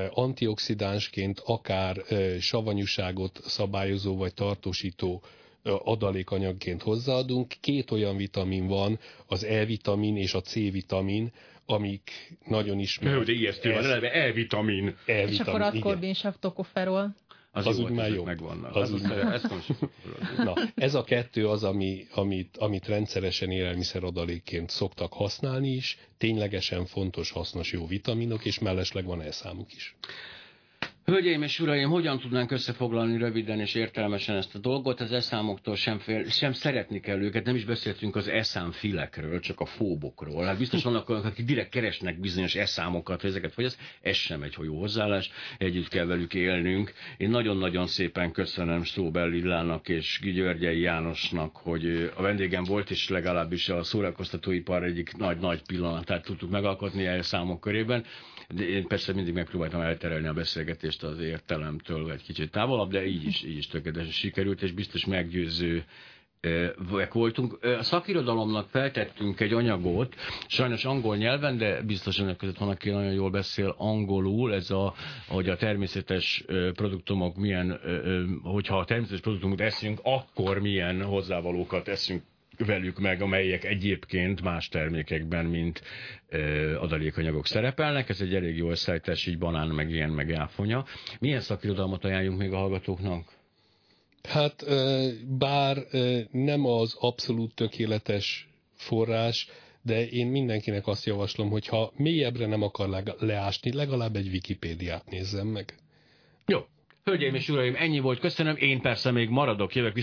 antioxidánsként, akár savanyúságot szabályozó vagy tartósító adalékanyagként hozzáadunk. Két olyan vitamin van, az E-vitamin és a C-vitamin, amik nagyon ismert. De ijesztő van, eleve E-vitamin. E-vitamin. És akkor aszkorbinsav, tokoferol. Az, az úgy már jó. Megvannak. Az úgy már... Most... Na, ez a kettő az, ami, amit, amit rendszeresen élelmiszer adalékként szoktak használni is. Ténylegesen fontos, hasznos, jó vitaminok, és mellesleg van elszámuk is. Hölgyeim és uraim, hogyan tudnánk összefoglalni röviden és értelmesen ezt a dolgot? Az eszámoktól sem, fél, sem szeretni kell őket, nem is beszéltünk az filekről, csak a fóbokról. Hát biztos vannak olyanok, akik direkt keresnek bizonyos eszámokat, hogy ezeket fogyaszt. Ez sem egy jó hozzáállás, együtt kell velük élnünk. Én nagyon-nagyon szépen köszönöm Stóbel Lillának és Györgyei Jánosnak, hogy a vendégem volt, és legalábbis a szórakoztatóipar egyik nagy-nagy pillanatát tudtuk megalkotni elszámok körében. De én persze mindig megpróbáltam elterelni a beszélgetést az értelemtől egy kicsit távolabb, de így is, így is tökéletesen sikerült, és biztos meggyőző voltunk. A szakirodalomnak feltettünk egy anyagot, sajnos angol nyelven, de biztos önök között van, aki nagyon jól beszél angolul, ez a, hogy a természetes produktumok milyen, hogyha a természetes produktumot eszünk, akkor milyen hozzávalókat eszünk velük meg, amelyek egyébként más termékekben, mint ö, adalékanyagok szerepelnek. Ez egy elég jó összeállítás, így banán, meg ilyen, meg áfonya. Milyen szakirodalmat ajánljunk még a hallgatóknak? Hát bár nem az abszolút tökéletes forrás, de én mindenkinek azt javaslom, hogy ha mélyebbre nem akar leásni, legalább egy Wikipédiát nézzem meg. Jó. Hölgyeim és uraim, ennyi volt, köszönöm. Én persze még maradok, jövök